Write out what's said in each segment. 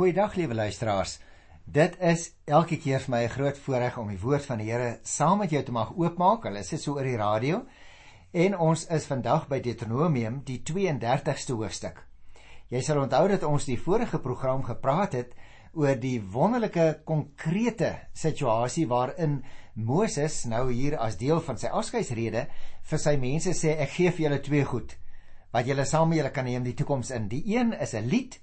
Goeiedag liewe luisteraars. Dit is elke keer vir my 'n groot voorreg om die woord van die Here saam met jou te mag oopmaak. Hulle sit so oor die radio. En ons is vandag by Deuteronomium, die 32ste hoofstuk. Jy sal onthou dat ons die vorige program gepraat het oor die wonderlike konkrete situasie waarin Moses nou hier as deel van sy afskeidsrede vir sy mense sê ek gee vir julle twee goed wat julle saam met julle kan neem die toekoms in. Die een is 'n lied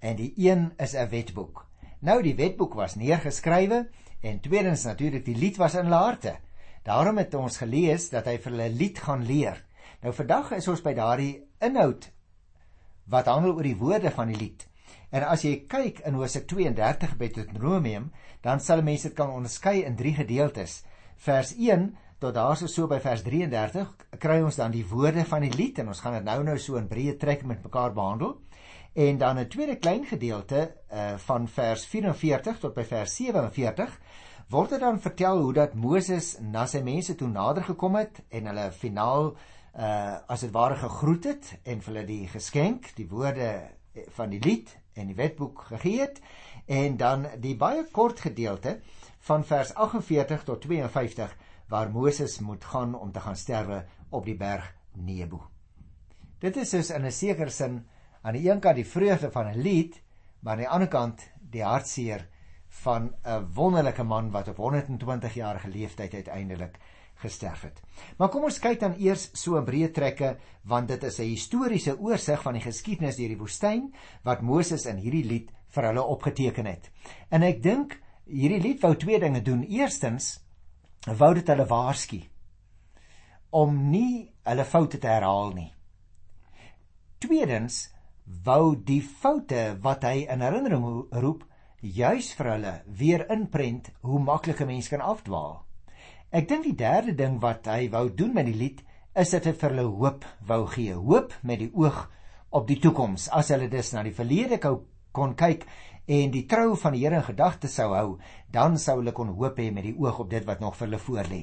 en die een is 'n wetboek. Nou die wetboek was neergeskrywe en tweedens natuurlik die lied was in hulle harte. Daarom het ons gelees dat hy vir hulle lied gaan leer. Nou vandag is ons by daardie inhoud wat handel oor die woorde van die lied. En as jy kyk in Hosea 32 by Deuteronomium, dan sal mense dit kan onderskei in drie gedeeltes. Vers 1 tot daarso so by vers 33 kry ons dan die woorde van die lied en ons gaan dit nou nou so in breë trek met mekaar behandel. En dan 'n tweede klein gedeelte uh van vers 44 tot by vers 47 word dit dan vertel hoe dat Moses na sy mense toe nader gekom het en hulle finaal uh as dit ware gegroet het en vir hulle die geskenk, die woorde van die lied en die wetboek gegee het en dan die baie kort gedeelte van vers 48 tot 52 waar Moses moet gaan om te gaan sterwe op die berg Nebo. Dit is dus in 'n sekere sin aan die een kant die vreugde van 'n lied, maar aan die ander kant die hartseer van 'n wonderlike man wat op 120 jarige leeftyd uiteindelik gesterf het. Maar kom ons kyk dan eers so 'n breë trekke want dit is 'n historiese oorsig van die geskiedenis deur die woestyn wat Moses in hierdie lied vir hulle opgeteken het. En ek dink hierdie lied wou twee dinge doen. Eerstens wou dit hulle waarsku om nie hulle foute te herhaal nie. Tweedens wou die foute wat hy in herinnering roep juis vir hulle weer inprent hoe maklik 'n mens kan afdwaal. Ek dink die derde ding wat hy wou doen met die lied is dat hy vir hulle hoop wou gee, hoop met die oog op die toekoms. As hulle dus na die verlede kon kyk en die trou van die Here in gedagte sou hou, dan sou hulle kon hoop hê met die oog op dit wat nog vir hulle voorlê.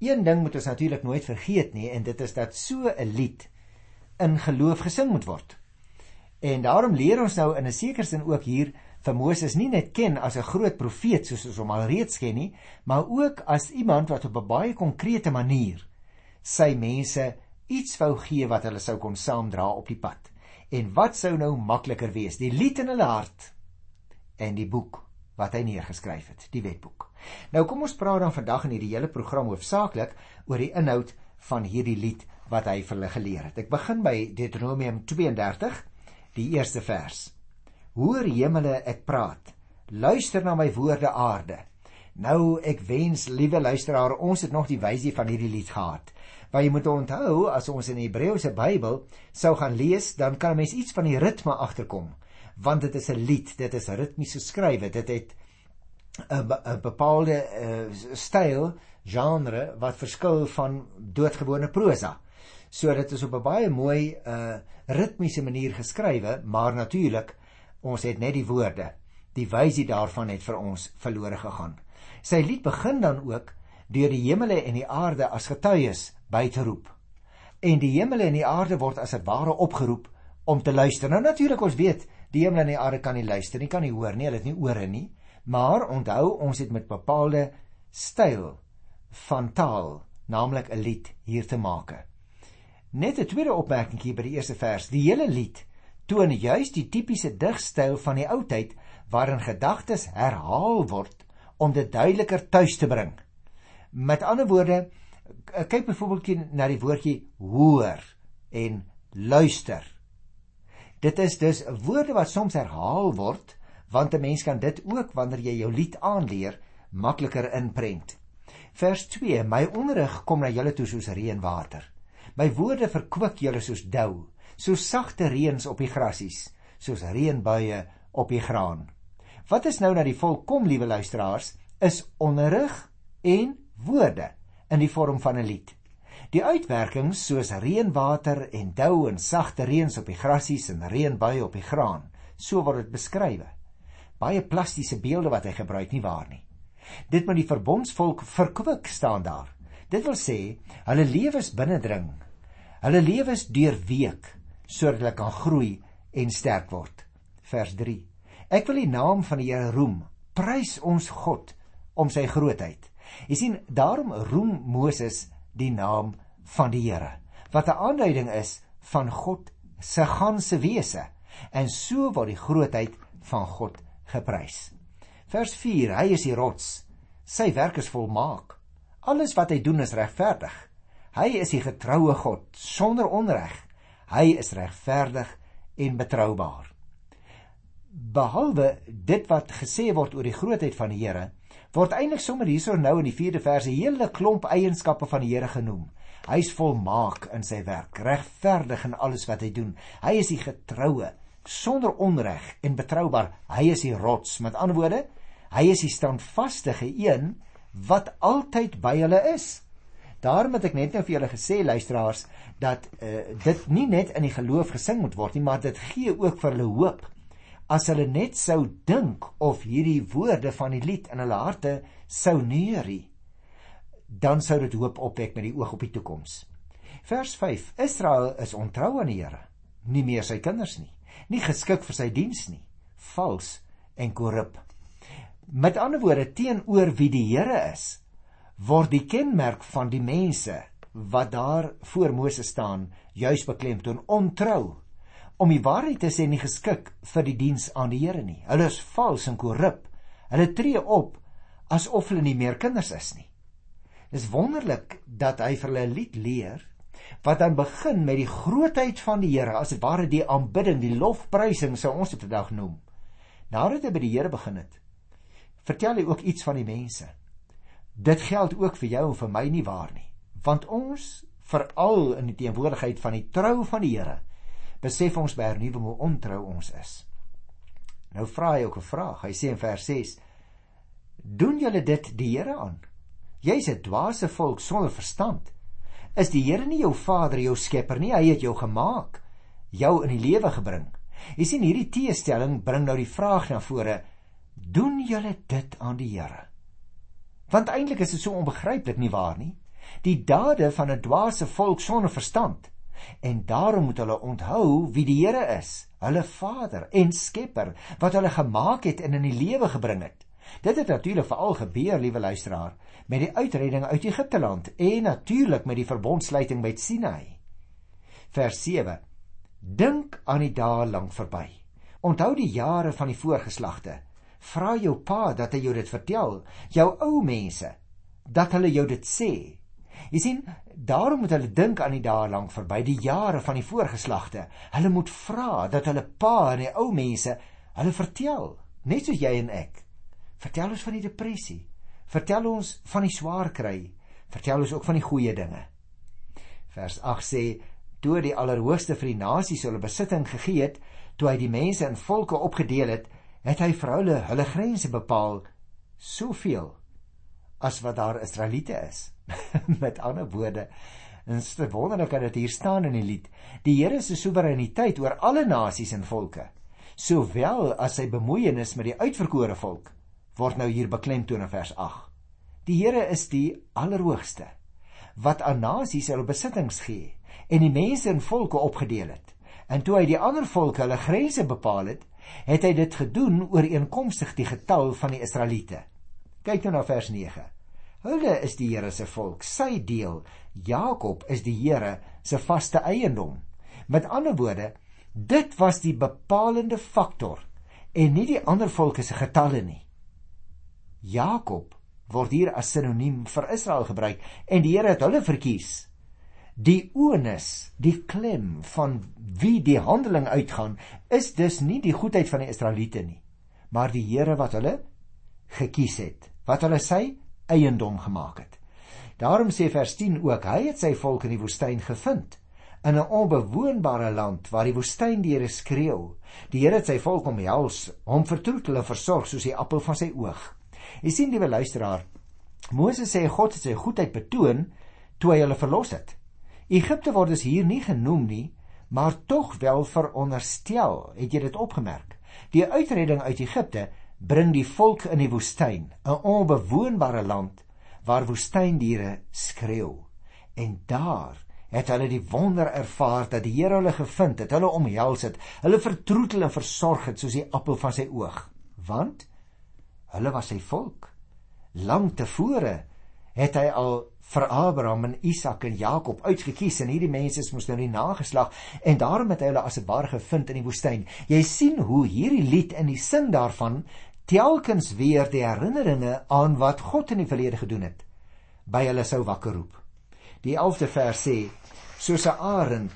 Een ding moet ons natuurlik nooit vergeet nie en dit is dat so 'n lied in geloof gesing moet word. En daarom leer ons nou in 'n sekere sin ook hier vir Moses nie net ken as 'n groot profeet soos ons hom al reeds ken nie, maar ook as iemand wat op 'n baie konkrete manier sy mense iets wou gee wat hulle sou kon saamdra op die pad. En wat sou nou makliker wees, die lied in hulle hart en die boek wat hy neergeskryf het, die wetboek. Nou kom ons praat dan vandag in hierdie hele program hoofsaaklik oor die inhoud van hierdie lied wat hy vir hulle geleer het. Ek begin by Deuteronomium 32, die eerste vers. Hoor hemele, ek praat. Luister na my woorde aarde. Nou ek wens, liewe luisteraar, ons het nog die wysie van hierdie lied gehad. Maar jy moet onthou as ons in die Hebreëse Bybel sou gaan lees, dan kan 'n mens iets van die ritme agterkom want dit is 'n lied, dit is ritmies geskrywe, dit het 'n bepaalde uh, styl, genre wat verskil van doodgewone prosa. So dit is op 'n baie mooi uh ritmiese manier geskrywe, maar natuurlik ons het net die woorde. Die wysie daarvan het vir ons verlore gegaan. Sy lied begin dan ook deur die hemele en die aarde as getuies by te roep. En die hemele en die aarde word as 'n ware opgeroep om te luister. Nou natuurlik ons weet Die hemel en die aarde kan nie luister nie, kan nie hoor nie, hulle het nie ore nie. Maar onthou, ons het met bepaalde styl van taal, naamlik 'n lied hier te maak. Net 'n tweede opmerking hier by die eerste vers. Die hele lied toon juis die tipiese digstyl van die ou tyd waarin gedagtes herhaal word om dit duideliker tuis te bring. Met ander woorde, kyk byvoorbeeld na die woordjie hoor en luister. Dit is dus woorde wat soms herhaal word, want 'n mens kan dit ook wanneer jy jou lied aanleer makliker inprent. Vers 2: My onderrig kom na julle toe soos reënwater. My woorde verkwik julle soos dou, soos sagte reëns op die grasies, soos reënbuie op die graan. Wat is nou na die volk kom, liewe luisteraars, is onderrig en woorde in die vorm van 'n lied. Die uitwerkings soos reënwater en dou en sagte reëns op die grasies en reënbuie op die graan, so word dit beskryf. Baie plastiese beelde wat hy gebruik nie waar nie. Dit met die verbondsvolk verkwik staan daar. Dit wil sê hulle lewens binnendring. Hulle lewens deurweek sodat hulle kan groei en sterk word. Vers 3. Ek wil die naam van die Here roem. Prys ons God om sy grootheid. Jy sien, daarom roem Moses die naam van die Here, wat 'n aanduiding is van God se ganse wese. En so word die grootheid van God geprys. Vers 4: Hy is die rots. Sy werk is volmaak. Alles wat hy doen is regverdig. Hy is die getroue God sonder onreg. Hy is regverdig en betroubaar. Behalwe dit wat gesê word oor die grootheid van die Here, word eintlik sommer hierso nou in die 4de vers 'n hele klomp eienskappe van die Here genoem. Hy's volmaak in sy werk, regverdig in alles wat hy doen. Hy is die getroue, sonder onreg en betroubaar. Hy is die rots. Met ander woorde, hy is die standvaste een wat altyd by hulle is. Daarom het ek net nou vir julle gesê luisteraars dat uh, dit nie net in die geloof gesing moet word nie, maar dit gee ook vir hulle hoop. As hulle net sou dink of hierdie woorde van die lied in hulle harte sou neurie, dan sou dit hoop opwek met die oog op die toekoms. Vers 5: Israel is ontrou aan die Here, nie meer sy kinders nie, nie geskik vir sy diens nie, vals en korrup. Met ander woorde teenoor wie die Here is, word die kenmerk van die mense wat daar voor Moses staan juis beklemtoon ontrou om die waarheid te sê nie geskik vir die diens aan die Here nie. Hulle is vals en korrup. Hulle tree op asof hulle nie meer kinders is nie. Dis wonderlik dat hy vir hulle 'n lied leer wat dan begin met die grootheid van die Here, as ware die aanbidding, die lofprysing sou ons dit vandag noem. Nadat hy by die Here begin het, vertel hy ook iets van die mense. Dit geld ook vir jou en vir my nie waar nie, want ons veral in die teenwoordigheid van die trou van die Here besef ons by hernuwe hoe ontrou ons is. Nou vra hy ook 'n vraag. Hy sê in vers 6: Doen julle dit die Here aan? Jy's 'n dwaase volk sonder verstand. Is die Here nie jou Vader, jou Skepper nie? Hy het jou gemaak, jou in die lewe gebring. Jy sien hierdie teestelling bring nou die vraag na vore: doen julle dit aan die Here? Want eintlik is dit so onbegryplik nie waar nie? Die dade van 'n dwaase volk sonder verstand. En daarom moet hulle onthou wie die Here is, hulle Vader en Skepper wat hulle gemaak het en in die lewe gebring het. Dit het natuurlik veral gebeur, liewe luisteraar, met die uitredding uit Egipte land en natuurlik met die verbondsluiting met Sinai. Vers 7. Dink aan die dae lank verby. Onthou die jare van die voorgeslagte vra jou pa dat hy jou dit vertel, jou ou mense, dat hulle jou dit sê. Jy sien, daarom moet hulle dink aan die dae lank verby, die jare van die voorgeslagte. Hulle moet vra dat hulle pa en die ou mense hulle vertel, net soos jy en ek. Vertel ons van die depressie. Vertel ons van die swaar kry. Vertel ons ook van die goeie dinge. Vers 8 sê: "Toe die Allerhoogste vir die nasies hulle besitting gegee het, toe hy die mense in volke opgedeel het, het hy vir hulle hulle grense bepaal soveel as wat daar Israeliete is. Met ander woorde, en dit is wonderlik dat dit hier staan in die lied. Die Here se soewereiniteit oor alle nasies en volke, sowel as sy bemoeienis met die uitverkore volk, word nou hier beklemtoon in vers 8. Die Here is die Allerhoogste wat aan nasies hulle besittings gee en die mense in volke opgedeel het. En toe hy die ander volke hulle grense bepaal het, het hy dit gedoen ooreenkomstig die getal van die Israeliete. Kyk nou na vers 9. Hulle is die Here se volk, sy deel. Jakob is die Here se vaste eiendom. Met ander woorde, dit was die bepalende faktor en nie die ander volke se getalle nie. Jakob word hier as sinoniem vir Israel gebruik en die Here het hulle verkies Die onus, die klem van wie die handeling uitgaan, is dus nie die goedheid van die Israeliete nie, maar die Here wat hulle gekies het, wat hulle sy eiendom gemaak het. Daarom sê vers 10 ook, hy het sy volk in die woestyn gevind, in 'n onbewoonbare land waar die woestyndiere skreeu. Die Here het sy volk omhels, hom vertroetel en versorg soos die appel van sy oog. Jy sien, liewe luisteraar, Moses sê God het sy goedheid betoon toe hy hulle verlos het. Egipte word dus hier nie genoem nie, maar tog wel veronderstel. Het jy dit opgemerk? Die uitredding uit Egipte bring die volk in die woestyn, 'n onbewoonbare land waar woestyndiere skreeu. En daar het hulle die wonder ervaar dat die Here hulle gevind het, hulle omhels het, hulle vertroetel en versorg het soos die appel van sy oog, want hulle was sy volk. Lank tevore het hy al vir Abraham en Isak en Jakob uitgekies en hierdie mense moes nou die nageslag en daarom het hy hulle as 'n bar gevind in die woestyn. Jy sien hoe hierdie lied in die sin daarvan telkens weer die herinneringe aan wat God in die verlede gedoen het by hulle sou wakker roep. Die 11de vers sê: Soos 'n arend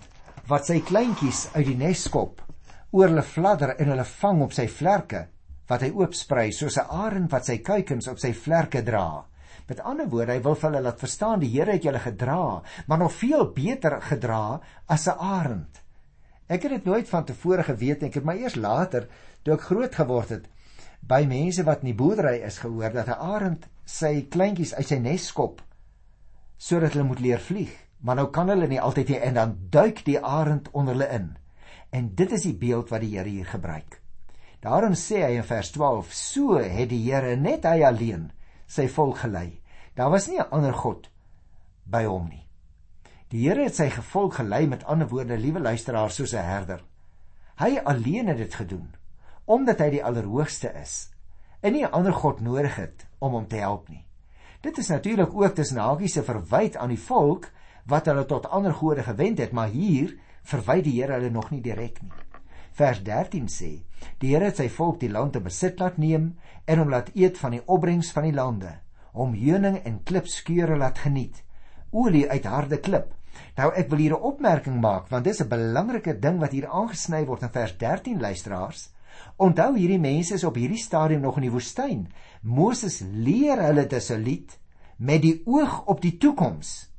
wat sy kleintjies uit die nes skop, oor hulle fladder en hulle vang op sy vlerke, wat hy oopsprei soos 'n arend wat sy kuikens op sy vlerke dra. Met ander woorde, hy wil vir hulle laat verstaan die Here het julle gedra, maar nog veel beter gedra as 'n arend. Ek het dit nooit van tevore geweet en ek het my eers later, toe ek groot geword het, by mense wat in die boerdery is gehoor dat 'n arend sy kleintjies uit sy nes skop sodat hulle moet leer vlieg. Maar nou kan hulle nie altyd nie en dan duik die arend onder hulle in. En dit is die beeld wat die Here hier gebruik. Daarom sê hy in vers 12: "So het die Here net hy alleen sy volk gelei. Daar was nie 'n ander god by hom nie." Die Here het sy gevolg gelei met ander woorde, liewe luisteraars, soos 'n herder. Hy alleen het dit gedoen omdat hy die allerhoogste is en nie 'n ander god nodig het om hom te help nie. Dit is natuurlik ook tussen hakies se verwyd aan die volk wat hulle tot ander gode gewend het, maar hier verwyd die Here hulle nog nie direk nie. Vers 13 sê: Die Here het sy volk die land te besit laat neem en hom laat eet van die opbrengs van die lande, hom heuning en klipskeure laat geniet, olie uit harde klip. Nou ek wil hier 'n opmerking maak want dis 'n belangrike ding wat hier aangesny word in vers 13 luisteraars. Onthou hierdie mense is op hierdie stadium nog in die woestyn. Moses leer hulle dis 'n lied met die oog op die toekoms.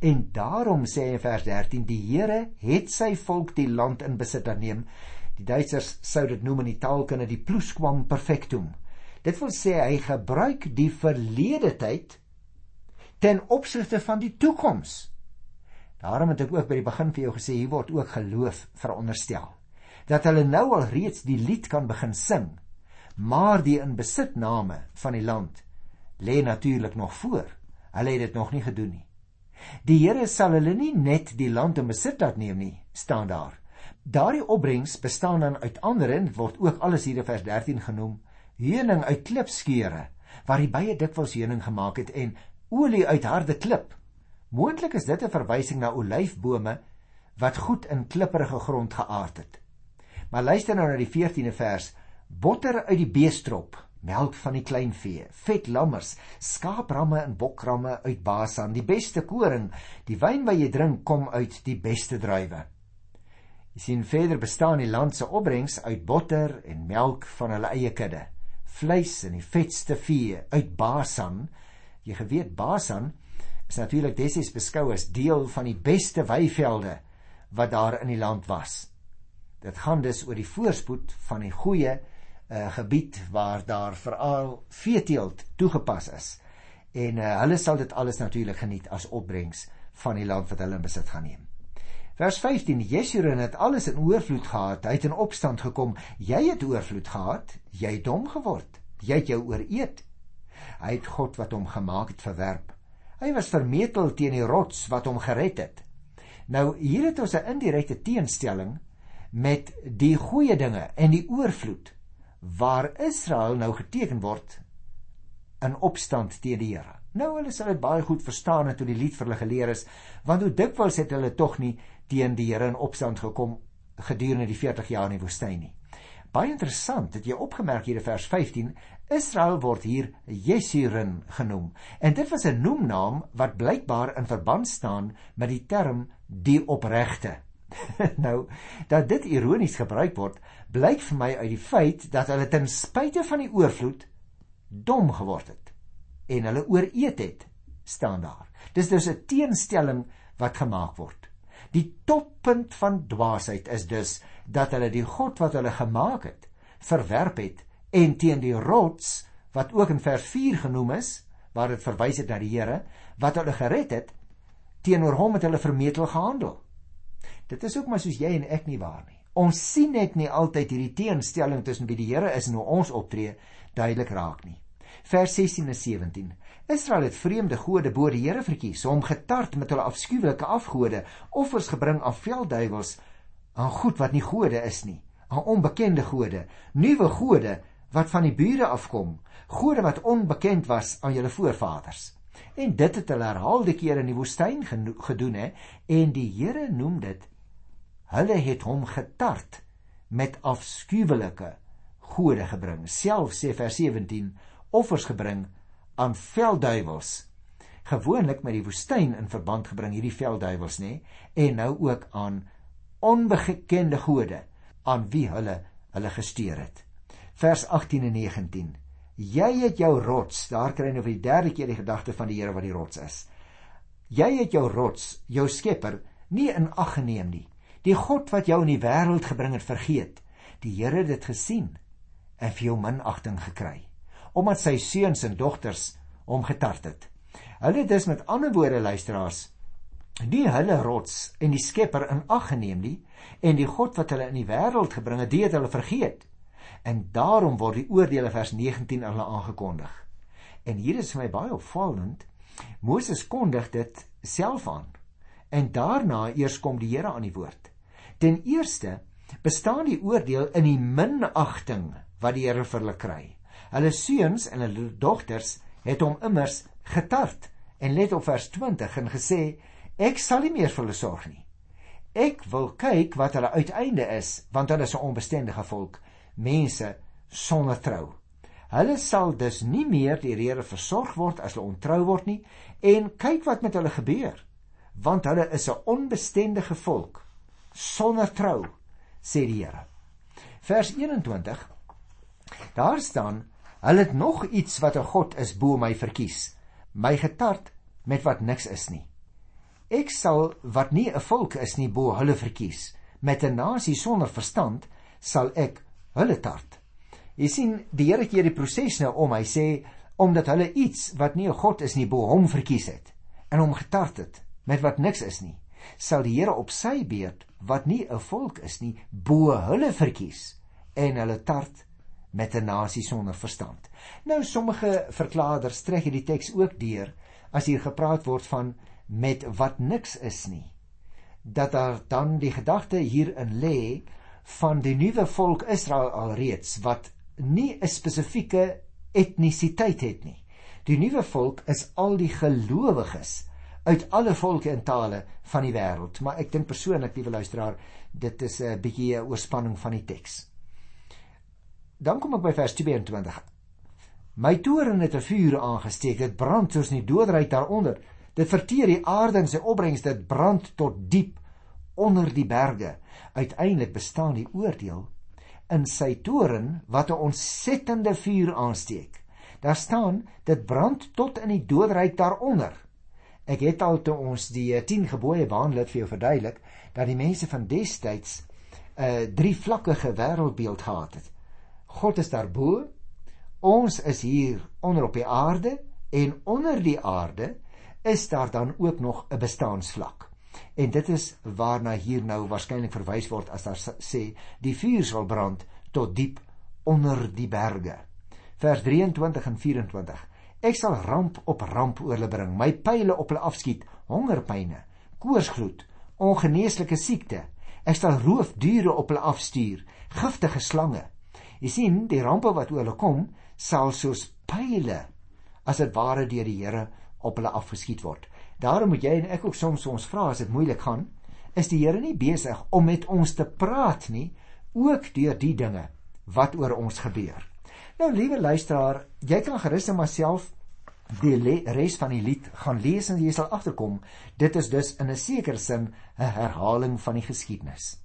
En daarom sê hy in vers 13 die Here het sy volk die land in besit geneem. Die Duitsers sou dit noem in die taalkunde die plusquam perfectum. Dit wil sê hy gebruik die verlede tyd ten opsigte van die toekoms. Daarom het ek ook by die begin vir jou gesê hier word ook geloof veronderstel dat hulle nou al reeds die lied kan begin sing. Maar die inbesitname van die land lê natuurlik nog voor. Hulle het dit nog nie gedoen nie. Die Here sal hulle nie net die land in besit laat neem nie, staan daar. Daardie opbrengs bestaan dan uit ander en word ook alles hier in vers 13 genoem, heuning uit klipskeure waar die baie dikwels heuning gemaak het en olie uit harde klip. Moontlik is dit 'n verwysing na olyfbome wat goed in klipprige grond geaard het. Maar luister nou na die 14de vers. Botter uit die beestrop, melk van die kleinvee, vet lammers, skaapramme en bokramme uit Basan, die beste koring, die wyn wat jy drink kom uit die beste druiwe. Jy sien verder bestaan die land se opbrengs uit botter en melk van hulle eie kudde, vleis en die vetste vee uit Basan. Jy geweet Basan is natuurlik desies beskou as deel van die beste weivelde wat daar in die land was. Dit gaan dus oor die voorspoed van die goeie uh, gebied waar daar veral veeteelt toegepas is. En uh, hulle sal dit alles natuurlik geniet as opbrengs van die land wat hulle in besit gaan neem. Vers 15: Jeshuren het alles in oorvloed gehad. Hy het in opstand gekom. Jy het oorvloed gehad. Jy het dom geword. Jy het jou ooreet. Hy het God wat hom gemaak het verwerp. Hy was vermetel teen die rots wat hom gered het. Nou hier het ons 'n indirekte teenstelling met die goeie dinge en die oorvloed waar Israel nou geteken word in opstand teen die Here. Nou hulle sal dit baie goed verstaan toe die lied vir hulle geleer is, want hoe dikwels het hulle tog nie teen die Here in opstand gekom gedurende die 40 jaar in die woestyn nie. Baie interessant, het jy opgemerk hier in vers 15, Israel word hier Jeshuren genoem. En dit was 'n noemnaam wat blykbaar in verband staan met die term die opregte. nou dat dit ironies gebruik word, blyk vir my uit die feit dat hulle ten spyte van die oorvloed dom geword het en hulle ooreet het, staan daar. Dis dus 'n teenstelling wat gemaak word. Die toppunt van dwaasheid is dus dat hulle die God wat hulle gemaak het, verwerp het en teen die rots wat ook in vers 4 genoem is, waar dit verwys het na die Here wat hulle gered het, teenoor hom het hulle vermetel gehandel. Dit is ook maar soos jy en ek nie waar nie. Ons sien net nie altyd hierdie teenstelling tussen wie die Here is en hoe ons optree duidelik raak nie. Vers 16 en 17. Israel het vreemde gode bo die Here verkies, hom getart met hulle afskuwelike afgode, offers gebring aan veldduiwels, aan goed wat nie gode is nie, aan onbekende gode, nuwe gode wat van die bure afkom, gode wat onbekend was aan julle voorvaders. En dit het hulle herhaalde kere in die woestyn gedoen hè, en die Here noem dit hulle het hom getart met afskuwelike gode gebring. Self sê vers 17 offers gebring aan veldduiwels. Gewoonlik met die woestyn in verband gebring hierdie veldduiwels nê en nou ook aan onbekende gode aan wie hulle hulle gesteer het. Vers 18 en 19. Jy het jou rots, daar kry nou vir die derde keer die gedagte van die Here wat die rots is. Jy het jou rots, jou Skepper, nie in ag geneem nie. Die God wat jou in die wêreld gebring het, vergeet. Die Here het dit gesien en vir jou minagting gekry omdat sy seuns en dogters hom getart het. Hulle het dus met ander woorde luisteraars nie hulle rots en die Skepper in ag geneem nie en die God wat hulle in die wêreld gebring het, dit hulle vergeet. En daarom word die oordeele vers 19 aan hulle aangekondig. En hier is vir my baie opvallend. Moses kondig dit self aan. En daarna eers kom die Here aan die woord. Ten eerste bestaan die oordeel in die minagting wat die Here vir hulle kry. Hulle seuns en hulle dogters het hom immers getart en let op vers 20 en gesê ek sal nie meer vir hulle sorg nie. Ek wil kyk wat hulle uiteinde is want hulle is 'n onbestendige volk, mense sonder trou. Hulle sal dus nie meer die Here versorg word as hulle ontrou word nie en kyk wat met hulle gebeur want hulle is 'n onbestendige volk sonder trou sê die Here. Vers 21. Daar staan: Hulle het nog iets wat 'n God is bo my verkies, my getart met wat niks is nie. Ek sal wat nie 'n volk is nie bo hulle verkies, met 'n nasie sonder verstand sal ek hulle tart. Jy sien, die Here keer die proses nou om. Hy sê omdat hulle iets wat nie 'n God is nie bo hom verkies het en hom getart het met wat niks is nie, sal die Here op sy beurt wat nie 'n volk is nie, bo hulle verkies en hulle tart met 'n nasie sonder verstand. Nou sommige verklaarders trek hierdie teks ook deur as hier gepraat word van met wat niks is nie. Dat daar dan die gedagte hierin lê van die nuwe volk Israel alreeds wat nie 'n spesifieke etnisiteit het nie. Die nuwe volk is al die gelowiges uit alle volke en tale van die wêreld. Maar ek dink persoonlik, liewe luisteraar, dit is 'n bietjie 'n oorspanning van die teks. Dan kom ek by vers 22. My toren het 'n vuur aangesteek, dit brand soos 'n doodryk daaronder. Dit verteer die aarde en sy opbrengs, dit brand tot diep onder die berge. Uiteindelik bestaan die oordeel in sy toren wat 'n ontsettende vuur aansteek. Daar staan dit brand tot in die doodryk daaronder. Ek het al toe ons die 10 eh, gebooie behandel vir jou verduidelik dat die mense van destyds 'n uh, eh, drie vlakkige wêreldbeeld gehad het. God is daarbo. Ons is hier onder op die aarde en onder die aarde is daar dan ook nog 'n bestaansvlak. En dit is waarna hier nou waarskynlik verwys word as daar sê die vuur sal brand tot diep onder die berge. Vers 23 en 24. Ek sal ramp op ramp oor hulle bring, my pile op hulle afskiet, hongerpyne, koorsgloed, ongeneeslike siekte. Ek sal roofdiere op hulle afstuur, giftige slange. Jy sien, die rampe wat oor hulle kom, sal soos pile as dit ware deur die Here op hulle afgeskiet word. Daarom moet jy en ek ook soms ons vra as dit moeilik gaan, is die Here nie besig om met ons te praat nie, ook deur die dinge wat oor ons gebeur. Nou liewe luisteraar, jy kan gerus net maar self die res van die lied gaan lees en jy sal agterkom dit is dus in 'n sekere sin 'n herhaling van die geskiedenis.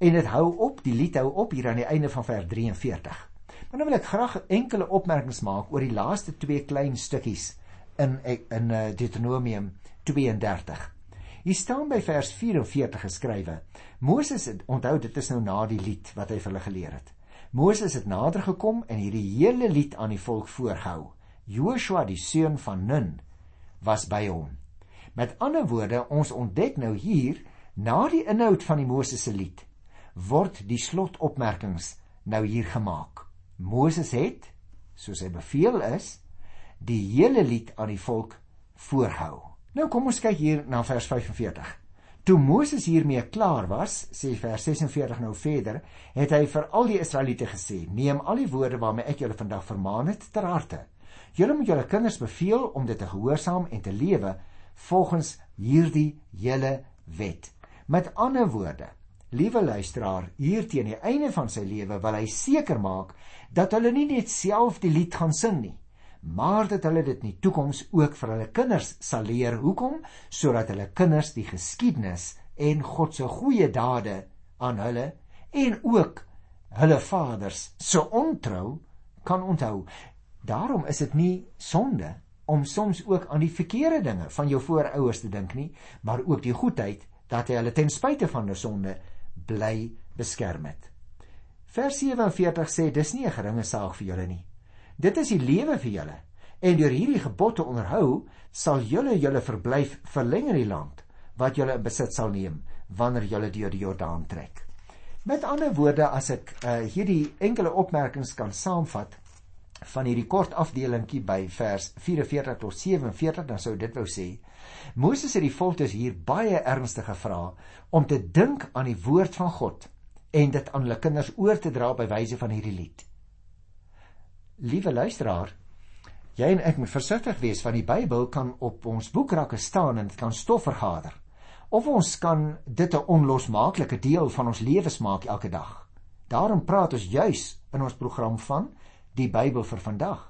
En dit hou op, die lied hou op hier aan die einde van vers 43. Maar nou wil ek graag enkele opmerkings maak oor die laaste twee klein stukkies in in eh, Deuteronomium 32. Hier staan by vers 44 geskrywe: Moses het onthou dit is nou na die lied wat hy vir hulle geleer het. Moses het nader gekom en hierdie hele lied aan die volk voorgehou. Joshua die seun van Nun was by hom. Met ander woorde, ons ontdek nou hier na die inhoud van die Moses se lied word die slotopmerkings nou hier gemaak. Moses het soos hy beveel is, die hele lied aan die volk voorhou. Nou kom ons kyk hier na vers 45. Toe Moses hiermee klaar was, sê vers 46 nou verder, het hy vir al die Israeliete gesê: "Neem al die woorde waarmee ek julle vandag vermaan het ter harte. Julle moet julle kinders beveel om dit te gehoorsaam en te lewe volgens hierdie hele wet." Met ander woorde, liewe luisteraar, hier teen die einde van sy lewe wil hy seker maak dat hulle nie net self die lied gaan sing nie, maar dat hulle dit in die toekoms ook vir hulle kinders sal leer. Hoekom? Sodat hulle kinders die geskiedenis en God se goeie dade aan hulle en ook hulle vaders se ontrou kan onthou. Daarom is dit nie sonde om soms ook aan die verkeerde dinge van jou voorouers te dink nie, maar ook die goedheid dat hy hulle ten spyte van hulle sonde bly beskerm het. Vers 47 sê dis nie 'n geringe saak vir julle nie. Dit is die lewe vir julle. En deur hierdie gebod te onderhou, sal julle julle verblyf verleng in die land wat julle in besit sal neem wanneer julle deur die Jordaan trek. Met ander woorde, as ek uh, hierdie enkele opmerkings kan saamvat van hierdie kort afdelingkie by vers 44 tot 47, dan sou dit wou sê Moses het die volk dus hier baie ernstig gevra om te dink aan die woord van God en dit aan hulle kinders oor te dra by wyse van hierdie lied. Liewe luisteraar, jy en ek moet versigtig wees want die Bybel kan op ons boekrakke staan en dit kan stof vergader. Of ons kan dit 'n onlosmaaklike deel van ons lewens maak elke dag. Daarom praat ons juis in ons program van die Bybel vir vandag.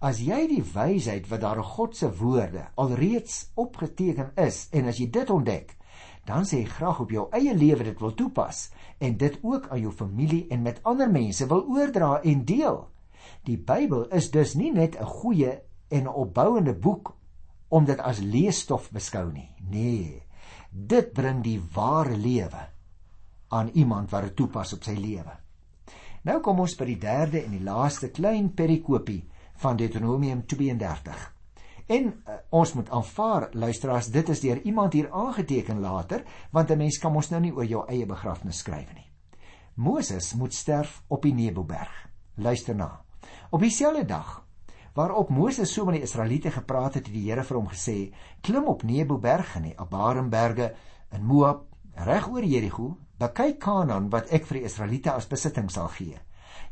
As jy die wysheid wat daar in God se woorde alreeds opgeteken is en as jy dit ontdek, dan sê jy graag op jou eie lewe dit wil toepas en dit ook aan jou familie en met ander mense wil oordra en deel. Die Bybel is dus nie net 'n goeie en 'n opbouende boek om dit as leesstof beskou nie. Nee. Dit bring die ware lewe aan iemand wat dit toepas op sy lewe. Nou kom ons by die derde en die laaste klein perikopie van Deuteronomium 32. En uh, ons moet aanvaar luisteraars dit is deur iemand hier aangeteken later want 'n mens kan mos nou nie oor jou eie begrafnis skryf nie. Moses moet sterf op die Neboberg. Luister na. Op dieselfde dag waarop Moses so met die Israeliete gepraat het, het die Here vir hom gesê: "Klim op Nebo berg en die Abarimberge in Moab, reg oor Jerigo, bekyk Kanaan wat ek vir die Israeliete as besitting sal gee.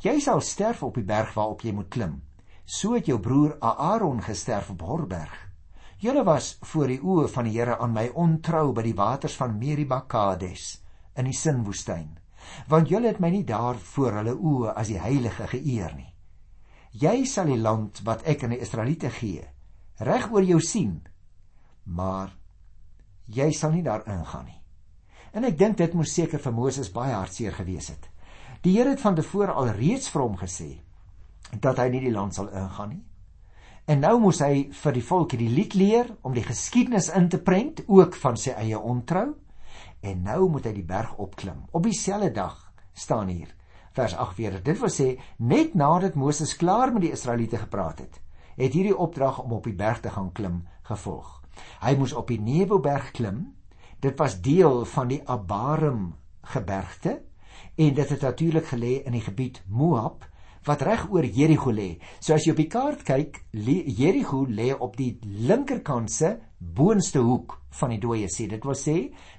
Jy sal sterf op die berg waarop jy moet klim. So het jou broer Aaron gesterf op Horberg. Julle was voor die oë van die Here aan my ontrou by die waters van Meriba Kades in die Sinwoestyn, want julle het my nie daar voor hulle oë as die heilige geëer nie." jy sal die land wat ek aan die Israeliete gee reg oor jou sien maar jy sal nie daar ingaan nie en ek dink dit moes seker vir Moses baie hartseer gewees het die Here het van tevore al reeds vir hom gesê dat hy nie die land sal ingaan nie en nou moes hy vir die volk die lied leer om die geskiedenis in te prent ook van sy eie ontrou en nou moet hy die berg opklim op dieselfde dag staan hier vers 8 weer. Dit wil sê net nadat Moses klaar met die Israeliete gepraat het, het hierdie opdrag om op die berg te gaan klim gevolg. Hy moes op die Neboberg klim. Dit was deel van die Abarim gebergte en dit het natuurlik gelê in die gebied Moab wat reg oor Jerigo lê. So as jy op die kaart kyk, Jerigo lê op die linkerkant se boonste hoek van die dooie see. Dit wil sê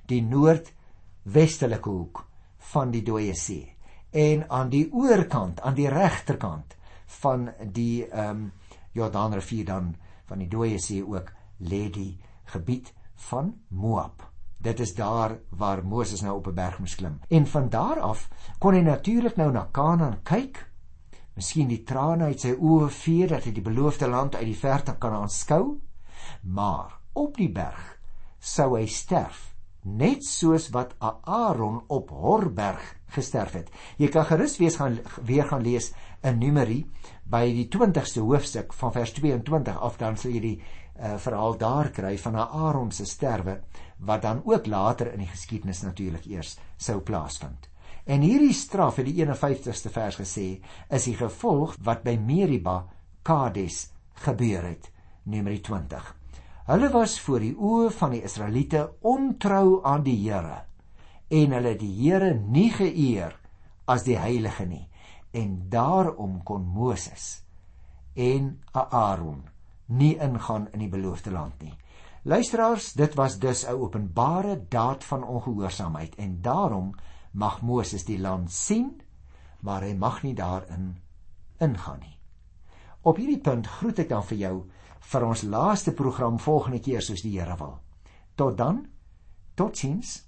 die noordwestelike hoek van die dooie see en aan die oorkant, aan die regterkant van die ehm um, Jordaanrivier dan van die dooie see ook lê die gebied van Moab. Dit is daar waar Moses nou op 'n berg moes klim. En van daar af kon hy natuurlik nou na Kanaan kyk. Miskien die trane uit sy oë vee dat hy die beloofde land uit die verte kan aanskou. Maar op die berg sou hy sterf net soos wat Aaron op Horberg gesterf het. Jy kan gerus weer gaan weer gaan lees in Numeri by die 20ste hoofstuk van vers 22 af dan sal jy die uh, verhaal daar kry van Aaron se sterwe wat dan ook later in die geskiedenis natuurlik eers sou plaasvind. En hierdie straf het die 51ste vers gesê is die gevolg wat by Meriba Kades gebeur het. Numeri 20. Hulle was voor die oë van die Israeliete ontrou aan die Here en hulle die Here nie geëer as die heilige nie en daarom kon Moses en Aaron nie ingaan in die beloofde land nie. Luisteraars, dit was dus 'n openbare daad van ongehoorsaamheid en daarom mag Moses die land sien, maar hy mag nie daarin ingaan nie. Op hierdie punt groet ek dan vir jou vir ons laaste program volgende keer soos die Here wil. Tot dan. Totsiens.